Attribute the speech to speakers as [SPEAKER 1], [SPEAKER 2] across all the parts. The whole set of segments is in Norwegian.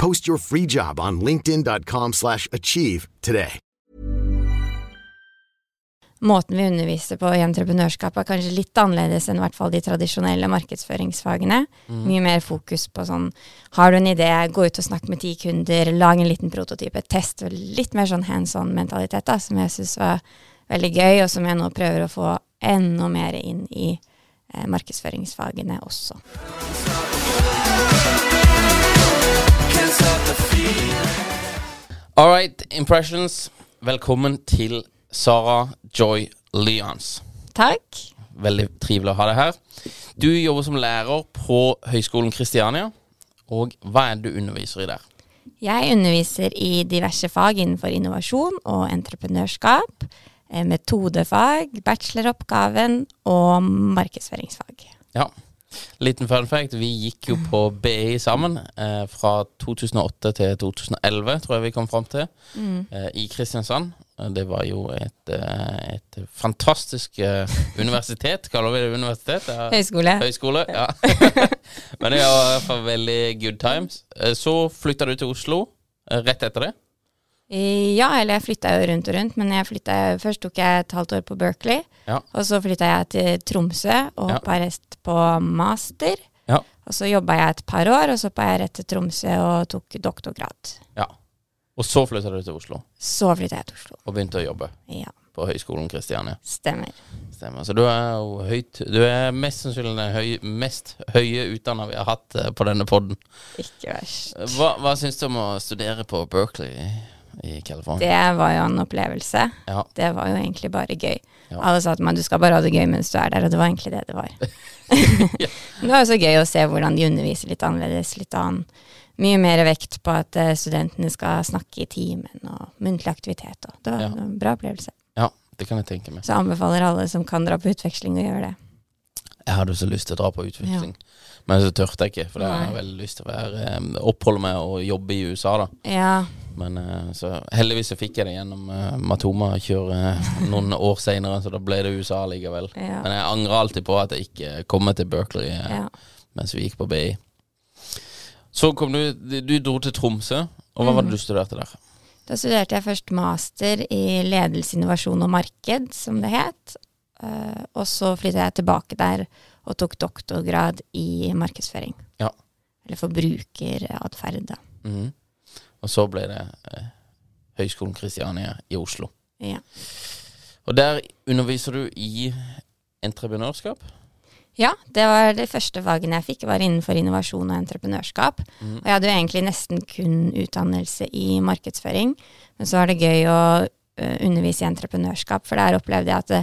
[SPEAKER 1] Post your free job on linkedin.com/achieve slash achieve today.
[SPEAKER 2] Måten vi underviser på i entreprenørskap er kanskje litt annerledes enn i hvert fall de tradisjonelle markedsføringsfagene. Mye mer fokus på sånn Har du en idé, gå ut og snakk med ti kunder, lag en liten prototype, test. Litt mer sånn hands on-mentalitet, da, som jeg syns var veldig gøy, og som jeg nå prøver å få enda mer inn i eh, markedsføringsfagene også.
[SPEAKER 3] All right, impressions. Velkommen til Sara Joy Lyons.
[SPEAKER 2] Takk.
[SPEAKER 3] Veldig trivelig å ha deg her. Du jobber som lærer på Høgskolen Kristiania. Og hva er det du underviser i der?
[SPEAKER 2] Jeg underviser i diverse fag innenfor innovasjon og entreprenørskap, eh, metodefag, bacheloroppgaven og markedsføringsfag.
[SPEAKER 3] Ja. Liten fun fact. Vi gikk jo på BI sammen eh, fra 2008 til 2011, tror jeg vi kom fram til, eh, i Kristiansand. Eh, Det var jo et, eh, et fantastisk eh, universitet. Kaller vi det universitet? Ja.
[SPEAKER 2] Høyskole.
[SPEAKER 3] Høyskole, ja. Men det var i hvert fall veldig good times. Så flytta du til Oslo rett etter det.
[SPEAKER 2] Eh, Ja, eller jeg flytta jo rundt og rundt, men jeg flyttet, først tok jeg et halvt år på Berkeley.
[SPEAKER 3] Ja.
[SPEAKER 2] Og så flytta jeg til Tromsø og
[SPEAKER 3] Ja.
[SPEAKER 2] rest på master.
[SPEAKER 3] Ja.
[SPEAKER 2] Og så jobba jeg et par år, og så hoppa jeg rett til Tromsø og tok doktorgrad.
[SPEAKER 3] ja. Og så flytta du til Oslo
[SPEAKER 2] Så flytta jeg til Oslo.
[SPEAKER 3] og begynte å jobbe
[SPEAKER 2] Ja,
[SPEAKER 3] på Høgskolen Kristiania.
[SPEAKER 2] stemmer.
[SPEAKER 3] Stemmer. Så du er jo høyt Du er mest sannsynlig den høy, mest høye utdanna vi har hatt eh, på denne poden.
[SPEAKER 2] Ikke verst.
[SPEAKER 3] Hva, hva syns du om å studere på Berkeley i, California?
[SPEAKER 2] Det var jo en opplevelse.
[SPEAKER 3] Ja.
[SPEAKER 2] Det var jo egentlig bare gøy.
[SPEAKER 3] Ja.
[SPEAKER 2] Alle sa til meg du skal bare ha det gøy mens du er der, og det var egentlig det det var. Det var også gøy å se hvordan de underviser litt annerledes, litt annen. Mye mer vekt på at eh, studentene skal snakke i timen, og muntlig aktivitet. Og det var
[SPEAKER 3] Ja.
[SPEAKER 2] en bra opplevelse.
[SPEAKER 3] ja, det kan jeg tenke meg.
[SPEAKER 2] Så anbefaler alle som kan dra på utveksling å gjøre det.
[SPEAKER 3] Jeg hadde så lyst til å dra på utveksling, men så turte jeg ikke. For jeg har veldig lyst til å være, eh, oppholde meg og jobbe i USA, da.
[SPEAKER 2] Ja,
[SPEAKER 3] Men eh, så heldigvis så fikk jeg det gjennom uh, Matoma-kjøret noen år seinere, så da ble det USA likevel.
[SPEAKER 2] Ja.
[SPEAKER 3] Men jeg angrer alltid på at jeg ikke kom til Berkeley eh,
[SPEAKER 2] ja.
[SPEAKER 3] mens vi gikk på BI. Så kom du Du dro til Tromsø, og hva var det du studerte der?
[SPEAKER 2] Da studerte jeg først master i ledelse, innovasjon og marked, som det het. Eh, og så flyttet jeg tilbake der og tok doktorgrad i markedsføring.
[SPEAKER 3] Ja.
[SPEAKER 2] Eller forbrukeratferd, da.
[SPEAKER 3] Mm. Og så ble det eh, Høgskolen Kristiania i Oslo.
[SPEAKER 2] Ja.
[SPEAKER 3] Og der underviser du i entreprenørskap.
[SPEAKER 2] ja, det var det første fagene jeg fikk, var innenfor innovasjon og entreprenørskap. Og jeg hadde jo egentlig nesten kun utdannelse i markedsføring, men så var det gøy å eh, undervise i entreprenørskap, for der opplevde jeg at det,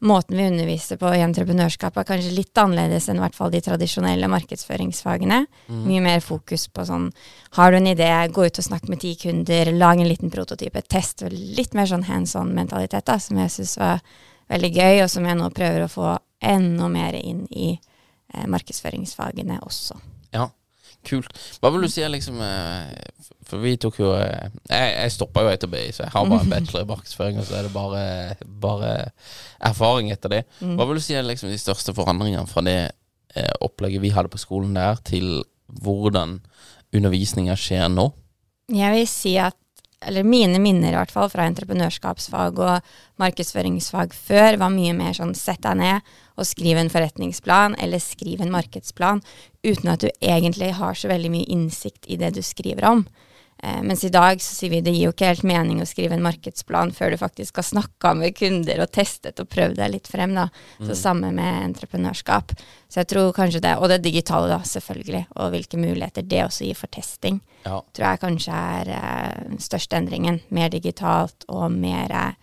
[SPEAKER 2] måten vi underviser på i entreprenørskap er kanskje litt annerledes enn i hvert fall de tradisjonelle markedsføringsfagene. Mye mer fokus på sånn Har du en idé, gå ut og snakk med ti kunder, lag en liten prototype, test. Litt mer sånn hands on-mentalitet, da, som jeg syns var veldig gøy, og som jeg nå prøver å få enda mer inn i eh, markedsføringsfagene også.
[SPEAKER 3] Ja, kult. Hva vil du si er liksom eh, For vi tok jo eh, Jeg, jeg stoppa jo etter BI, så jeg har bare en bachelor i markedsføring, og så er det bare, bare erfaring etter det. Hva vil du si er liksom de største forandringene fra det eh, opplegget vi hadde på skolen der, til hvordan undervisninga skjer nå?
[SPEAKER 2] Jeg vil si at, eller mine minner i hvert fall, fra entreprenørskapsfag og markedsføringsfag før, var mye mer sånn sett deg ned og skriv en forretningsplan, eller skriv en markedsplan, uten at du egentlig har så veldig mye innsikt i det du skriver om. Eh, mens i dag så sier vi det gir jo ikke helt mening å skrive en markedsplan før du faktisk har snakka med kunder og testet og prøvd deg litt frem, da. Så samme med entreprenørskap. Så jeg tror kanskje det, og det digitale da, selvfølgelig, og hvilke muligheter det også gir for testing,
[SPEAKER 3] Ja.
[SPEAKER 2] tror jeg kanskje er den største endringen. Mer digitalt og mer, eh,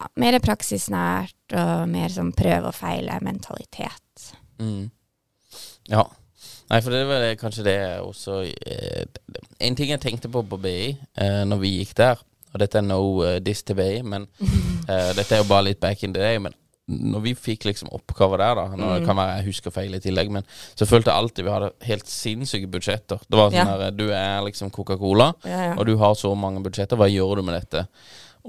[SPEAKER 2] ja, mer praksisnært og mer sånn prøve og feile-mentalitet.
[SPEAKER 3] Mm. Ja. Nei, for det var det, kanskje det også eh, En ting jeg tenkte på på BI eh, når vi gikk der, og dette er no uh, diss til BI, men eh, dette er jo bare litt back in the day. Men når vi fikk liksom oppgaver der, da Nå
[SPEAKER 2] Mm.
[SPEAKER 3] kan være jeg husker feil i tillegg, men så følte jeg alltid vi hadde helt sinnssyke budsjetter. Det var sånn
[SPEAKER 2] Ja.
[SPEAKER 3] her Du er liksom Coca-Cola,
[SPEAKER 2] Ja, ja.
[SPEAKER 3] og du har så mange budsjetter. Hva gjør du med dette?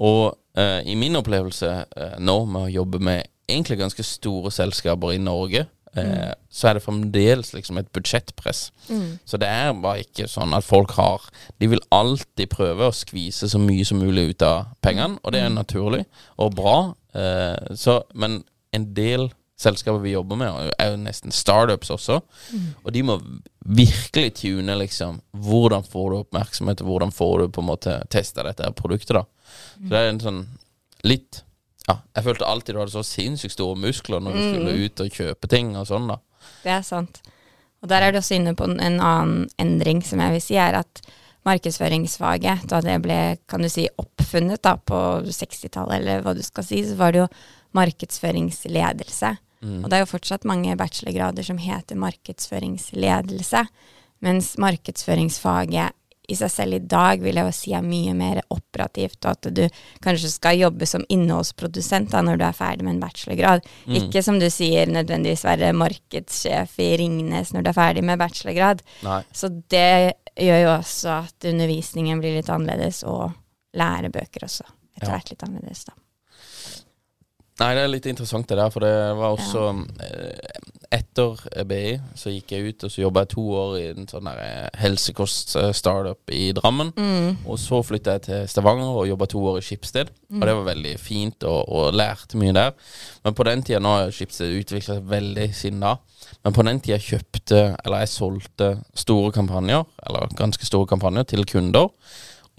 [SPEAKER 3] Og eh, i min opplevelse eh, nå med å jobbe med egentlig ganske store selskaper i Norge, eh, så er det fremdeles liksom et budsjettpress. Så det er bare ikke sånn at folk har De vil alltid prøve å skvise så mye som mulig ut av pengene, og det er naturlig og bra. Eh, så, men en del selskaper vi jobber med, er jo nesten startups også. Og de må virkelig tune liksom Hvordan får du oppmerksomhet, og hvordan får du på en måte testa dette produktet, da. Så det er en sånn litt Ja, jeg følte alltid du hadde så sinnssykt store muskler når du skulle ut og kjøpe ting og sånn, da.
[SPEAKER 2] Det er sant. Og der er du også inne på en en annen endring som jeg vil si, er at markedsføringsfaget, da det ble, kan du si, oppfunnet da på 60-tallet, eller hva du skal si, så var det jo markedsføringsledelse. Og det er jo fortsatt mange bachelorgrader som heter markedsføringsledelse, mens markedsføringsfaget i seg selv i dag vil jeg jo si er mye mer operativt, og at du kanskje skal jobbe som innholdsprodusent da når du er ferdig med en bachelorgrad. Ikke som du sier nødvendigvis være markedssjef i Ringnes når du er ferdig med bachelorgrad.
[SPEAKER 3] Nei.
[SPEAKER 2] Så det gjør jo også at undervisningen blir litt annerledes, og lærebøker også etter
[SPEAKER 3] Ja.
[SPEAKER 2] hvert litt annerledes, da.
[SPEAKER 3] Nei, det er litt interessant det der, for det var også ja. Etter BI så gikk jeg ut, og så jobba jeg to år i en sånn eh, helsekost-startup i Drammen. Og så flytta jeg til Stavanger og jobba to år i Skipsted. Og det var veldig fint, og, og lærte mye der. Men på den tida, nå har Skipsted utvikla seg veldig siden da, men på den tida kjøpte, eller jeg solgte store kampanjer, eller ganske store kampanjer, til kunder.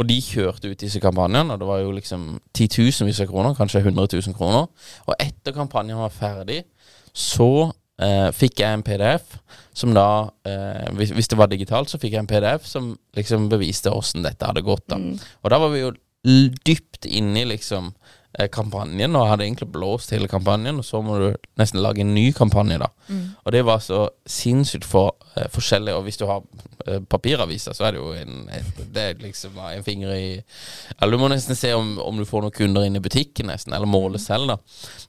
[SPEAKER 3] Og de kjørte ut disse kampanjene, det var jo liksom titusenvis av kroner, kanskje 100 000 kroner. Og etter kampanjen var ferdig, så eh, fikk jeg en PDF som da eh, hvis, hvis det var digitalt, så fikk jeg en PDF som liksom beviste åssen dette hadde gått. da. Og da var vi jo dypt inne i liksom kampanjen, og hadde egentlig blåst hele kampanjen, og så må du nesten lage en ny kampanje, da. Og det var så sinnssykt for, uh, forskjellig, og hvis du har uh, papiraviser, så er det jo en, et, det er liksom en finger i Eller du må nesten se om, om du får noen kunder inn i butikken, nesten, eller måle selv, da.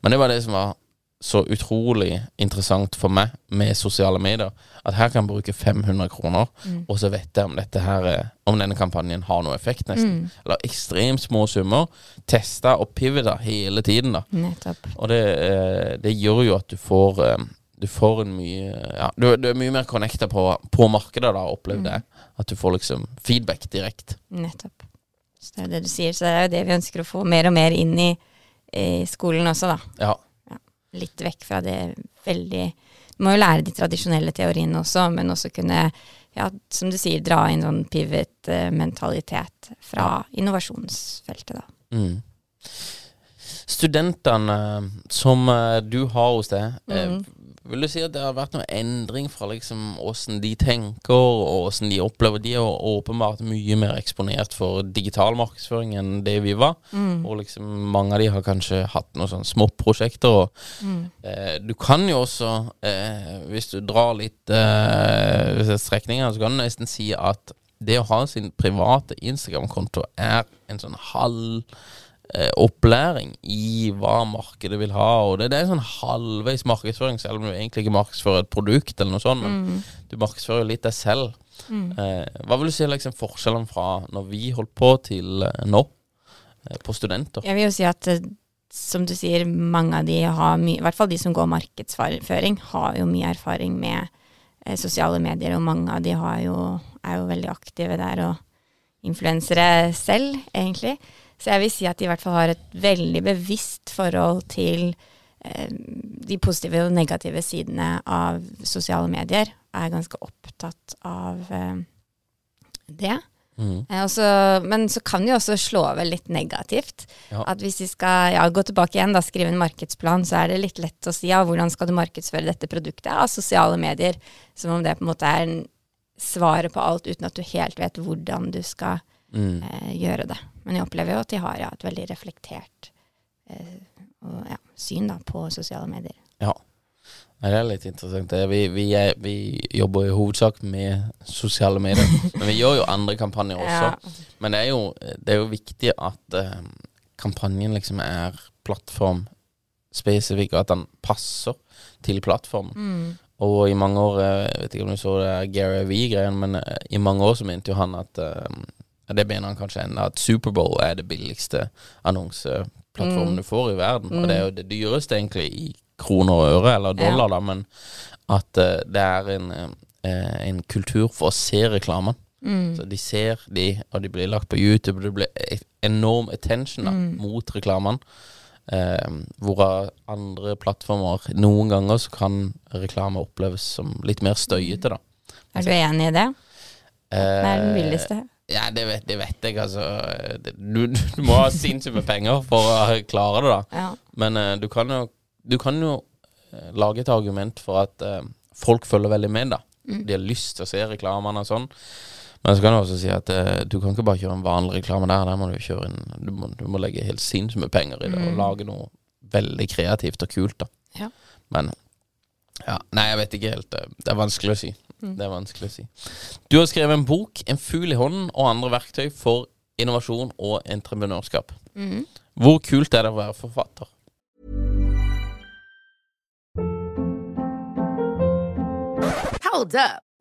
[SPEAKER 3] Men det var det som var så utrolig interessant for meg med sosiale medier. At her kan jeg bruke 500 kroner, og så vet jeg om dette her eh, Om denne kampanjen har noe effekt, nesten. Eller ekstremt små summer. Testa og pivota hele tiden, da.
[SPEAKER 2] Nettopp.
[SPEAKER 3] Og det, eh, det gjør jo at du får eh, Du får en mye Ja, du, du er mye mer connecta på, på markedet, da, opplevde jeg. At du får liksom feedback direkte.
[SPEAKER 2] Nettopp. Så det er det du sier, så det er jo det vi ønsker å få mer og mer inn i, i skolen også, da.
[SPEAKER 3] Ja.
[SPEAKER 2] Litt vekk fra det veldig Du må jo lære de tradisjonelle teoriene også, men også kunne, ja, som du sier, dra inn sånn pivot-mentalitet fra innovasjonsfeltet, da.
[SPEAKER 3] Mm. Studentene som eh, du har hos deg, mm. vil du si at det har vært noe endring fra liksom åssen de tenker, og åssen de opplever De er åpenbart mye mer eksponert for digital markedsføring enn det vi var. Og liksom mange av de har kanskje hatt noen sånne småprosjekter. Og eh, du kan jo også, eh, hvis du drar litt eh, strekninger, så kan du nesten si at det å ha sin private Instagram-konto er en sånn halv eh, opplæring i hva markedet vil ha. Og det, det er sånn halvveis markedsføring, selv om du egentlig ikke markedsfører et produkt, eller noe sånt, men du markedsfører jo litt deg selv. Eh, hva vil du si er liksom forskjellen fra når vi holdt på, til eh, nå? Eh, på studenter?
[SPEAKER 2] Jeg vil jo si at eh, som du sier, mange av de har mye, i hvert fall de som går markedsføring, har jo mye erfaring med eh, sosiale medier, og mange av de har jo, er jo veldig aktive der og influensere selv, egentlig. Så jeg vil si at de i hvert fall har et veldig bevisst forhold til eh, de positive og negative sidene av sosiale medier, er ganske opptatt av eh, det.
[SPEAKER 3] Mm.
[SPEAKER 2] Eh, også, men så kan det jo også slå over litt negativt.
[SPEAKER 3] Ja.
[SPEAKER 2] At hvis vi skal ja, gå tilbake igjen, da, skrive en markedsplan, så er det litt lett å si ja, hvordan skal du markedsføre dette produktet av sosiale medier, som om det på en måte er svaret på alt, uten at du helt vet hvordan du skal
[SPEAKER 3] Mm.
[SPEAKER 2] eh, gjøre det. Men jeg opplever jo at de har ja, et veldig reflektert eh, og, ja, syn da, på sosiale medier.
[SPEAKER 3] Ja. Det er litt interessant. Vi, vi, er, vi jobber i hovedsak med sosiale medier. Men vi gjør jo andre kampanjer også.
[SPEAKER 2] Ja.
[SPEAKER 3] Men det er jo, det er jo viktig at eh, kampanjen liksom er plattformspesifikk, og at den passer til plattformen.
[SPEAKER 2] Mm.
[SPEAKER 3] Og i mange år, eh, jeg vet ikke om du så det Gary V-greien, men eh, i mange år så mente jo han at eh, Det mener han kanskje ennå, at Superbowl er det billigste annonseplattformen
[SPEAKER 2] Mm.
[SPEAKER 3] du får i verden.
[SPEAKER 2] Mm.
[SPEAKER 3] Og det er jo det dyreste egentlig i kroner og øre, eller dollar, da, men at uh, det er en, uh, en kultur for å se reklamen.
[SPEAKER 2] Mm.
[SPEAKER 3] Så de ser de, og de blir lagt på YouTube, og det blir e- enorm attention da,
[SPEAKER 2] Mm.
[SPEAKER 3] mot reklamen. Eh, hvorav andre plattformer Noen ganger så kan reklame oppleves som litt mer støyete, da.
[SPEAKER 2] Er du enig i det? Det er den
[SPEAKER 3] Eh,
[SPEAKER 2] billigste.
[SPEAKER 3] Ja, det vet, det vet jeg, altså. Du, du må ha sinnssykt med penger for å klare det, da.
[SPEAKER 2] Ja.
[SPEAKER 3] Men uh, du kan jo, du kan jo eh, lage et argument for at uh, folk følger veldig med, da.
[SPEAKER 2] Mm.
[SPEAKER 3] De har lyst til å se reklamene og sånn. Men så kan du også si at uh, du kan ikke bare kjøre en vanlig reklame der. Der må du kjøre inn Du må, du må legge helt sinnssykt med penger i det og
[SPEAKER 2] Mm.
[SPEAKER 3] lage noe veldig kreativt og kult, da.
[SPEAKER 2] Ja.
[SPEAKER 3] Men ja, Nei, jeg vet ikke helt. Det er vanskelig å si.
[SPEAKER 2] Mm.
[SPEAKER 3] Det er vanskelig å si. Du har skrevet en bok, 'En fugl i hånden' og andre verktøy for innovasjon og entreprenørskap.
[SPEAKER 2] Mm.
[SPEAKER 3] Hvor kult er det å være forfatter?
[SPEAKER 4] Hold up.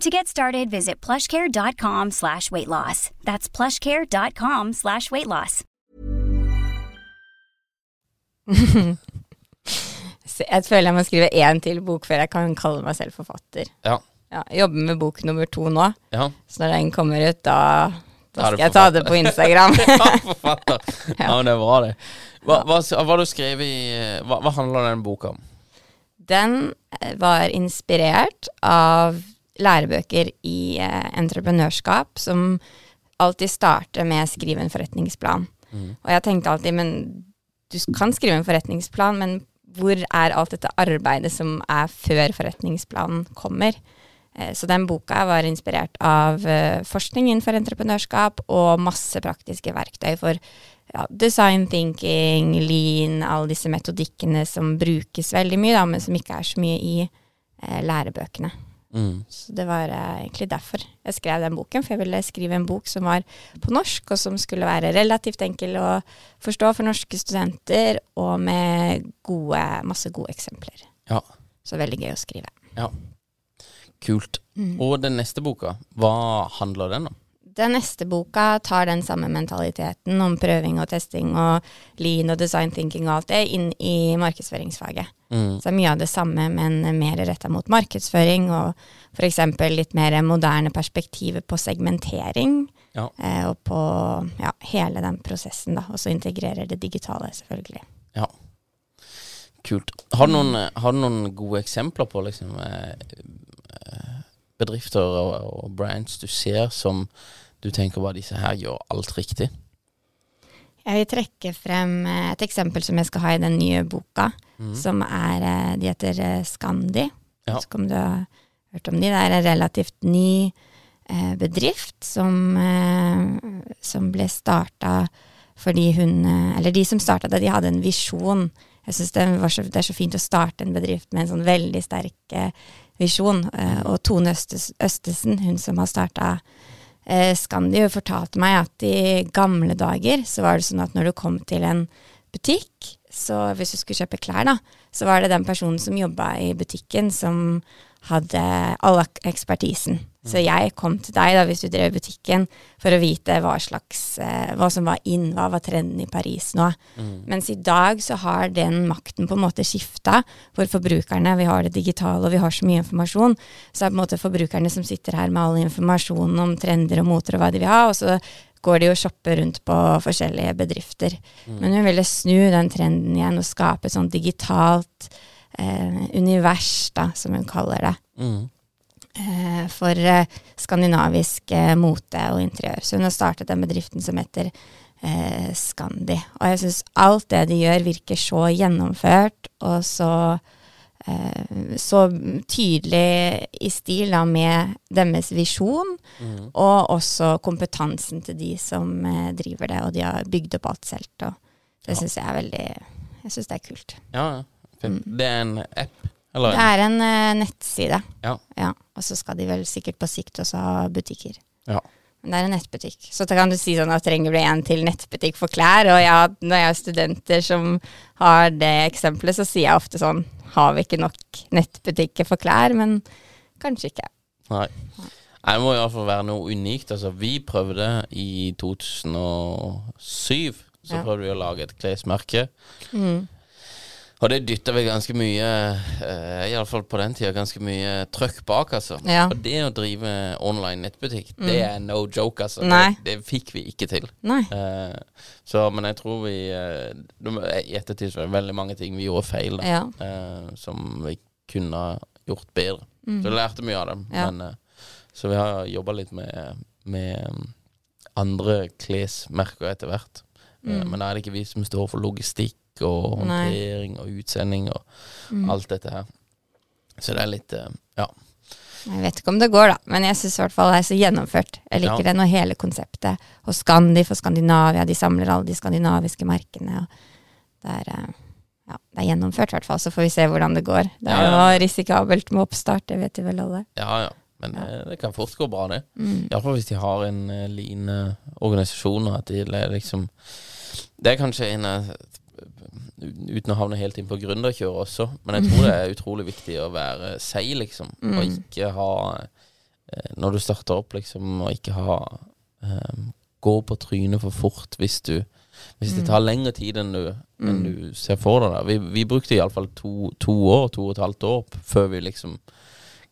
[SPEAKER 5] To get started, visit plushcare.com slash weight loss. That's plushcare.com slash weight loss.
[SPEAKER 2] Jeg føler jeg må skrive én til bok før jeg kan kalle meg selv forfatter.
[SPEAKER 3] Ja.
[SPEAKER 2] Ja, jobber med bok nummer to nå,
[SPEAKER 3] Ja.
[SPEAKER 2] så når den kommer ut, da,
[SPEAKER 3] Da
[SPEAKER 2] skal jeg ta det på Instagram.
[SPEAKER 3] ja, forfatter. Ja, men det er bra, det. Hva, hva, hva du skrevet i hva, hva handler den boka om?
[SPEAKER 2] Den var inspirert av lærebøker i eh, entreprenørskap, som alltid starter med 'skriv en forretningsplan'. Og jeg tenkte alltid, men du kan skrive en forretningsplan, men hvor er alt dette arbeidet som er før forretningsplanen kommer? Eh, Så den boka var inspirert av eh, forskning innenfor entreprenørskap og masse praktiske verktøy for ja, design thinking, lean, alle disse metodikkene som brukes veldig mye, da, men som ikke er så mye i eh, lærebøkene.
[SPEAKER 3] Mm.
[SPEAKER 2] Så det var eh, egentlig derfor jeg skrev den boken, for jeg ville skrive en bok som var på norsk, og som skulle være relativt enkel å forstå for norske studenter, og med gode, masse gode eksempler.
[SPEAKER 3] Ja.
[SPEAKER 2] Så veldig gøy å skrive.
[SPEAKER 3] ja. Kult.
[SPEAKER 2] Mm.
[SPEAKER 3] Og den neste boka, hva handler den om?
[SPEAKER 2] Den neste boka tar den samme mentaliteten om prøving og testing og lean og design thinking og alt det inn i markedsføringsfaget.
[SPEAKER 3] Mm.
[SPEAKER 2] Så mye av det samme, men mer retta mot markedsføring og f.eks. litt mer moderne perspektiver på segmentering.
[SPEAKER 3] Ja.
[SPEAKER 2] Eh, og på ja, hele den prosessen, da. Og så integrerer det digitale, selvfølgelig.
[SPEAKER 3] Ja. Kult. Har du noen, har du noen gode eksempler på liksom, eh, eh, bedrifter og, og brands du ser som du tenker bare disse her gjør alt riktig?
[SPEAKER 2] Jeg vil trekke frem eh, et eksempel som jeg skal ha i den nye boka, som er eh, De heter Skandi.
[SPEAKER 3] Ja.
[SPEAKER 2] Så om du har hørt om de. Det er en relativt ny eh, bedrift som, eh, som ble starta fordi hun eh, Eller de som starta det, de hadde en visjon. Jeg syns det, det er så fint å starte en bedrift med en sånn veldig sterk eh, visjon. Eh, og Tone Østes, Østesen, hun som har starta eh, Scandi, fortalte meg at i gamle dager så var det sånn at når du kom til en butikk, så hvis du skulle kjøpe klær, da, så var det den personen som jobba i butikken som hadde all ekspertisen. Så jeg kom til deg da hvis du drev butikken for å vite hva slags, eh, hva som var inn, hva var trenden i Paris nå. Mens i dag så har den makten på en måte skifta for forbrukerne. Vi har det digitale og vi har så mye informasjon. Så er det på en måte forbrukerne som sitter her med all informasjonen om trender og moter og hva de vil ha, og så går de og shopper rundt på forskjellige bedrifter. Men hun ville snu den trenden igjen og skape et sånt digitalt eh, univers, da, som hun kaller det
[SPEAKER 3] Mm.
[SPEAKER 2] Eh, for eh, skandinavisk eh, mote og interiør. Så hun har startet den bedriften som heter eh, Scandi. Og jeg syns alt det de gjør, virker så gjennomført og så eh, så tydelig i stil da, med deres visjon,
[SPEAKER 3] Mm.
[SPEAKER 2] og også kompetansen til de som driver det, og de har bygd opp alt selv. Og det
[SPEAKER 3] Ja.
[SPEAKER 2] syns jeg er veldig Jeg syns det er kult.
[SPEAKER 3] Ja, ja. Mm. Det er en app? Eller?
[SPEAKER 2] Det er en uh, nettside.
[SPEAKER 3] Ja.
[SPEAKER 2] Og så skal de vel sikkert på sikt også ha butikker.
[SPEAKER 3] Ja.
[SPEAKER 2] Men det er en nettbutikk. Så da kan du si sånn at trenger du en til nettbutikk for klær? Og ja, når jeg har studenter som har det eksempelet, så sier jeg ofte sånn Har vi ikke nok nettbutikker for klær? Men kanskje ikke.
[SPEAKER 3] Nei, Det må i hvert fall være noe unikt. Altså, vi prøvde i 2007 Så
[SPEAKER 2] Ja.
[SPEAKER 3] prøvde vi å lage et klesmerke.
[SPEAKER 2] Mm.
[SPEAKER 3] Og det dytta vi ganske mye, uh, iallfall på den tida, ganske mye trøkk bak, altså.
[SPEAKER 2] Ja.
[SPEAKER 3] Og det å drive online nettbutikk, det er no joke, altså.
[SPEAKER 2] Nei.
[SPEAKER 3] Det, det fikk vi ikke til.
[SPEAKER 2] Nei.
[SPEAKER 3] Eh, så, men jeg tror vi eh, I ettertid er det veldig mange ting vi gjorde feil, da.
[SPEAKER 2] Ja.
[SPEAKER 3] eh, som vi kunne gjort bedre. Så vi lærte mye av dem.
[SPEAKER 2] Mm. Ja.
[SPEAKER 3] Men, eh, så vi har jobba litt med, med andre klesmerker etter hvert. Eh,
[SPEAKER 2] Mm.
[SPEAKER 3] men da er det ikke vi som står for logistikk og
[SPEAKER 2] Nei.
[SPEAKER 3] håndtering og utsending og
[SPEAKER 2] Mm.
[SPEAKER 3] alt dette her. Så det er litt eh, Ja.
[SPEAKER 2] Jeg vet ikke om det går, da, men jeg syns i hvert fall det er så gjennomført. Jeg liker
[SPEAKER 3] Ja.
[SPEAKER 2] det når hele konseptet Og Scandi for Skandinavia, de samler alle de skandinaviske merkene. Og det, er, eh, ja, det er gjennomført, i hvert fall. Så får vi se hvordan det går. Det er jo risikabelt med oppstart, det vet jo vel alle.
[SPEAKER 3] Ja, ja. Men ja. det kan fort gå bra, det.
[SPEAKER 2] Mm.
[SPEAKER 3] Iallfall hvis de har en uh, line eh, organisasjon, og at de liksom Det er kanskje en av Uten å havne helt inn på gründerkjøret også, men jeg tror det er utrolig viktig å være seig, liksom. Og
[SPEAKER 2] Mm.
[SPEAKER 3] ikke ha eh, Når du starter opp, liksom, og ikke ha um, Gå på trynet for fort hvis du Hvis det tar lengre tid enn du, enn
[SPEAKER 2] Mm.
[SPEAKER 3] du ser for deg. da. Vi, vi brukte iallfall to, to år, to og et halvt år før vi liksom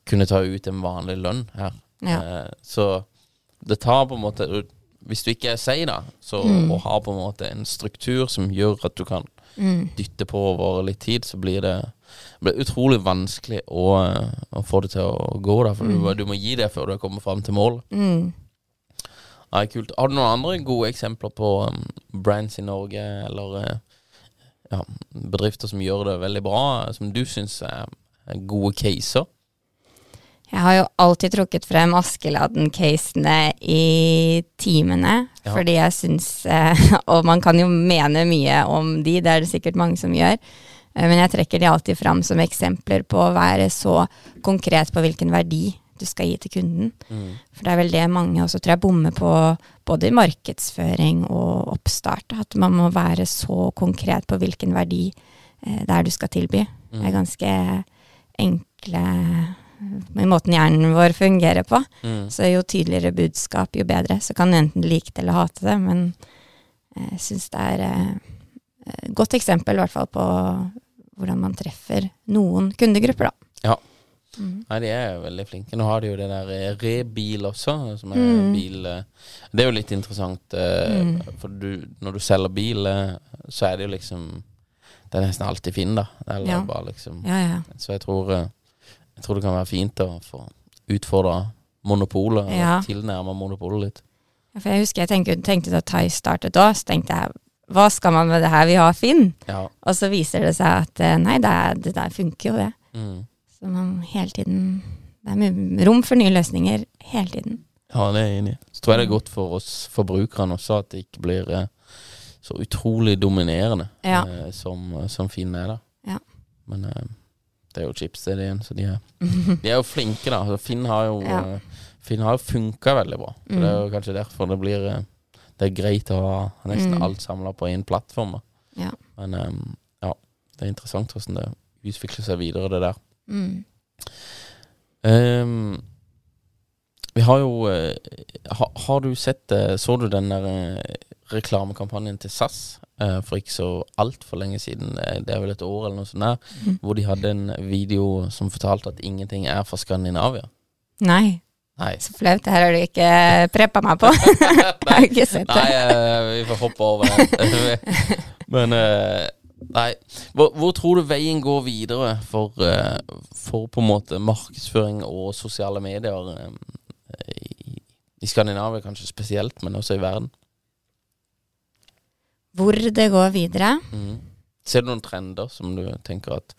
[SPEAKER 3] kunne ta ut en vanlig lønn her.
[SPEAKER 2] Ja.
[SPEAKER 3] Eh, så det tar på en måte Hvis du ikke er seig, da, så,
[SPEAKER 2] Mm.
[SPEAKER 3] og har på en måte en struktur som gjør at du kan
[SPEAKER 2] Mm.
[SPEAKER 3] dytte på over litt tid, så blir det, blir utrolig vanskelig å, eh, å få det til å gå. Da, for du, du må gi det før du kommer fram til mål.
[SPEAKER 2] Mm.
[SPEAKER 3] Ja, kult. Har du noen andre gode eksempler på um, brands i Norge, eller eh, ja, bedrifter som gjør det veldig bra, som du syns er gode caser?
[SPEAKER 2] Jeg har jo alltid trukket frem Askeladden-casene i timene,
[SPEAKER 3] Ja.
[SPEAKER 2] fordi jeg syns eh, Og man kan jo mene mye om de, det er det sikkert mange som gjør. Eh, men jeg trekker de alltid fram som eksempler på å være så konkret på hvilken verdi du skal gi til kunden. For det er vel det mange også tror jeg bommer på, både i markedsføring og oppstart. At man må være så konkret på hvilken verdi eh, det er du skal tilby. Det er ganske enkle med måten hjernen vår fungerer på.
[SPEAKER 3] Mm.
[SPEAKER 2] Så jo tydeligere budskap, jo bedre. Så kan du enten like det eller hate det, men jeg syns det er eh, et godt eksempel i hvert fall på hvordan man treffer noen kundegrupper, da.
[SPEAKER 3] Ja.
[SPEAKER 2] Mm.
[SPEAKER 3] Nei, de er veldig flinke. Nå har de jo det der eh, Rebil også, som er
[SPEAKER 2] Mm.
[SPEAKER 3] bil eh, Det er jo litt interessant, eh,
[SPEAKER 2] Mm.
[SPEAKER 3] for du, når du selger bil, eh, så er det jo liksom Det er nesten alltid Finn, da. Eller
[SPEAKER 2] Ja.
[SPEAKER 3] bare liksom
[SPEAKER 2] Ja, ja.
[SPEAKER 3] Så jeg tror, eh, jeg tror det kan være fint å få utfordra monopolet, og
[SPEAKER 2] Ja.
[SPEAKER 3] tilnærme monopolet litt.
[SPEAKER 2] Ja, For jeg husker jeg tenkte, tenkte da Thais startet òg, så tenkte jeg hva skal man med det her, vi har Finn?
[SPEAKER 3] Ja.
[SPEAKER 2] Og så viser det seg at eh, nei, det, det der funker jo det.
[SPEAKER 3] Mm.
[SPEAKER 2] Så man hele tiden Det er rom for nye løsninger hele tiden.
[SPEAKER 3] Ja, det er jeg enig i. Så tror jeg det er godt for oss forbrukerne også at det ikke blir eh, så utrolig dominerende
[SPEAKER 2] Ja.
[SPEAKER 3] eh, som, som Finn er, da.
[SPEAKER 2] Ja.
[SPEAKER 3] Men eh, det er jo chips igjen, så de er, de er jo flinke, da. Finn har jo
[SPEAKER 2] Ja.
[SPEAKER 3] eh, Finn har jo funka veldig bra. Så Det er jo kanskje derfor det blir eh, Det er greit å ha nesten
[SPEAKER 2] Mm.
[SPEAKER 3] alt samla på én plattform.
[SPEAKER 2] Ja.
[SPEAKER 3] Men um, ja, det er interessant hvordan det utvikler seg videre, det der.
[SPEAKER 2] Mm.
[SPEAKER 3] Ehm, vi har jo eh, ha, Har du sett eh, Så du den der eh, reklamekampanjen til SAS for ikke så altfor lenge siden? Det er vel et år eller noe sånt der.
[SPEAKER 2] Mm.
[SPEAKER 3] Hvor de hadde en video som fortalte at ingenting er fra Skandinavia.
[SPEAKER 2] Nei,
[SPEAKER 3] Nei.
[SPEAKER 2] så flaut. Det her har du ikke preppa meg på. jeg har ikke sett
[SPEAKER 3] Nei,
[SPEAKER 2] det.
[SPEAKER 3] eh, vi får hoppe over det. Men Nei. Hvor, hvor tror du veien går videre for, for på en måte markedsføring og sosiale medier i, i Skandinavia kanskje spesielt, men også i verden?
[SPEAKER 2] Hvor det går videre?
[SPEAKER 3] Mm. Ser du noen trender som du tenker at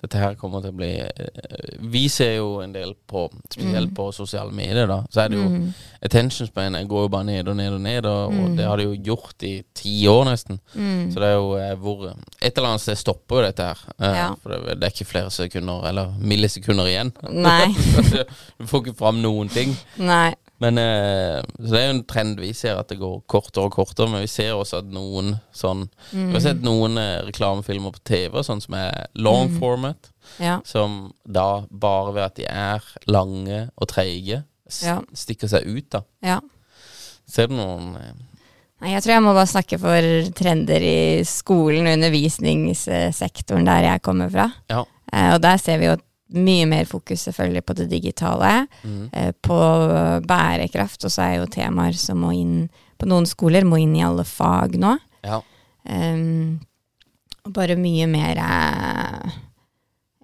[SPEAKER 3] dette her kommer til å bli eh, Vi ser jo en del på, spesielt
[SPEAKER 2] Mm.
[SPEAKER 3] på sosiale medier, da. Så er det jo
[SPEAKER 2] Mm.
[SPEAKER 3] Attention span går jo bare ned og ned og ned, og, og
[SPEAKER 2] Mm.
[SPEAKER 3] det har det jo gjort i ti år nesten.
[SPEAKER 2] Mm.
[SPEAKER 3] Så det er jo eh, hvor Et eller annet sted stopper jo dette her. Eh,
[SPEAKER 2] Ja.
[SPEAKER 3] For det, det er ikke flere sekunder, eller millisekunder igjen.
[SPEAKER 2] Nei.
[SPEAKER 3] du får ikke fram noen ting.
[SPEAKER 2] Nei.
[SPEAKER 3] Men eh, Så det er jo en trend vi ser, at det går kortere og kortere. Men vi ser også at noen sånn
[SPEAKER 2] Mm.
[SPEAKER 3] Vi har sett noen eh, reklamefilmer på TV sånn som er long
[SPEAKER 2] Mm.
[SPEAKER 3] format.
[SPEAKER 2] Ja.
[SPEAKER 3] Som da bare ved at de er lange og treige,
[SPEAKER 2] Ja.
[SPEAKER 3] stikker seg ut, da.
[SPEAKER 2] ja.
[SPEAKER 3] Ser du noen eh,
[SPEAKER 2] Nei, jeg tror jeg må bare snakke for trender i skolen og undervisningssektoren der jeg kommer fra.
[SPEAKER 3] Ja.
[SPEAKER 2] Eh, og der ser vi jo mye mer fokus selvfølgelig på det digitale,
[SPEAKER 3] mm.
[SPEAKER 2] eh, på bærekraft, og så er jo temaer som må inn på noen skoler, må inn i alle fag nå.
[SPEAKER 3] Ja.
[SPEAKER 2] Um, og bare mye mer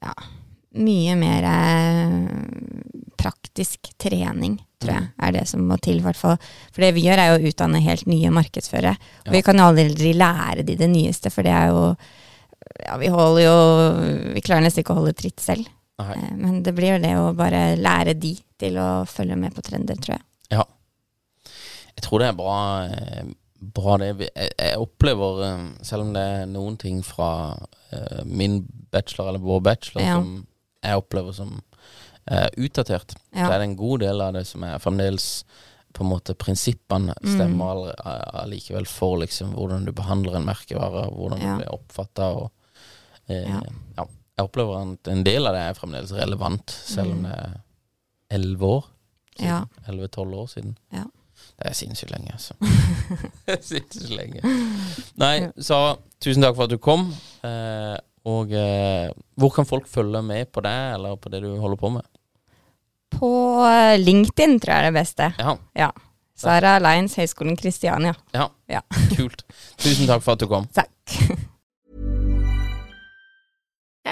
[SPEAKER 2] Ja, mye mer praktisk trening, tror jeg, er det som må til, i hvert fall. For det vi gjør, er jo å utdanne helt nye markedsførere. Og
[SPEAKER 3] Ja.
[SPEAKER 2] vi kan jo aldri lære de det nyeste, for det er jo Ja, vi holder jo Vi klarer nesten ikke å holde tritt selv.
[SPEAKER 3] Nei.
[SPEAKER 2] Eh, Men det blir jo det å bare lære de til å følge med på trender, tror jeg.
[SPEAKER 3] Ja. Jeg tror det er bra, eh, bra det. Jeg, jeg opplever, eh, selv om det er noen ting fra min bachelor eller vår bachelor
[SPEAKER 2] Ja.
[SPEAKER 3] som jeg opplever som eh, utdatert,
[SPEAKER 2] Ja.
[SPEAKER 3] så er det en god del av det som er fremdeles på en måte prinsippene
[SPEAKER 2] Mm.
[SPEAKER 3] stemmer allikevel mm. for liksom hvordan du behandler en merkevare, hvordan
[SPEAKER 2] Ja.
[SPEAKER 3] du blir oppfatta og eh,
[SPEAKER 2] Ja.
[SPEAKER 3] ja. Jeg opplever at en del av det er fremdeles relevant, selv om
[SPEAKER 2] Mm.
[SPEAKER 3] det er elleve år. Elleve-tolv år siden.
[SPEAKER 2] Ja.
[SPEAKER 3] Det er sinnssykt lenge, altså. Sinnssykt lenge. Nei, Sara, tusen takk for at du kom. Eh, og eh, hvor kan folk følge med på deg, eller på det du holder på med?
[SPEAKER 2] På eh, LinkedIn tror jeg er det beste.
[SPEAKER 3] Ja,
[SPEAKER 2] Ja. Sara Lines, Høgskolen Kristiania.
[SPEAKER 3] ja.
[SPEAKER 2] Ja.
[SPEAKER 3] kult. Tusen takk for at du kom.
[SPEAKER 2] Takk.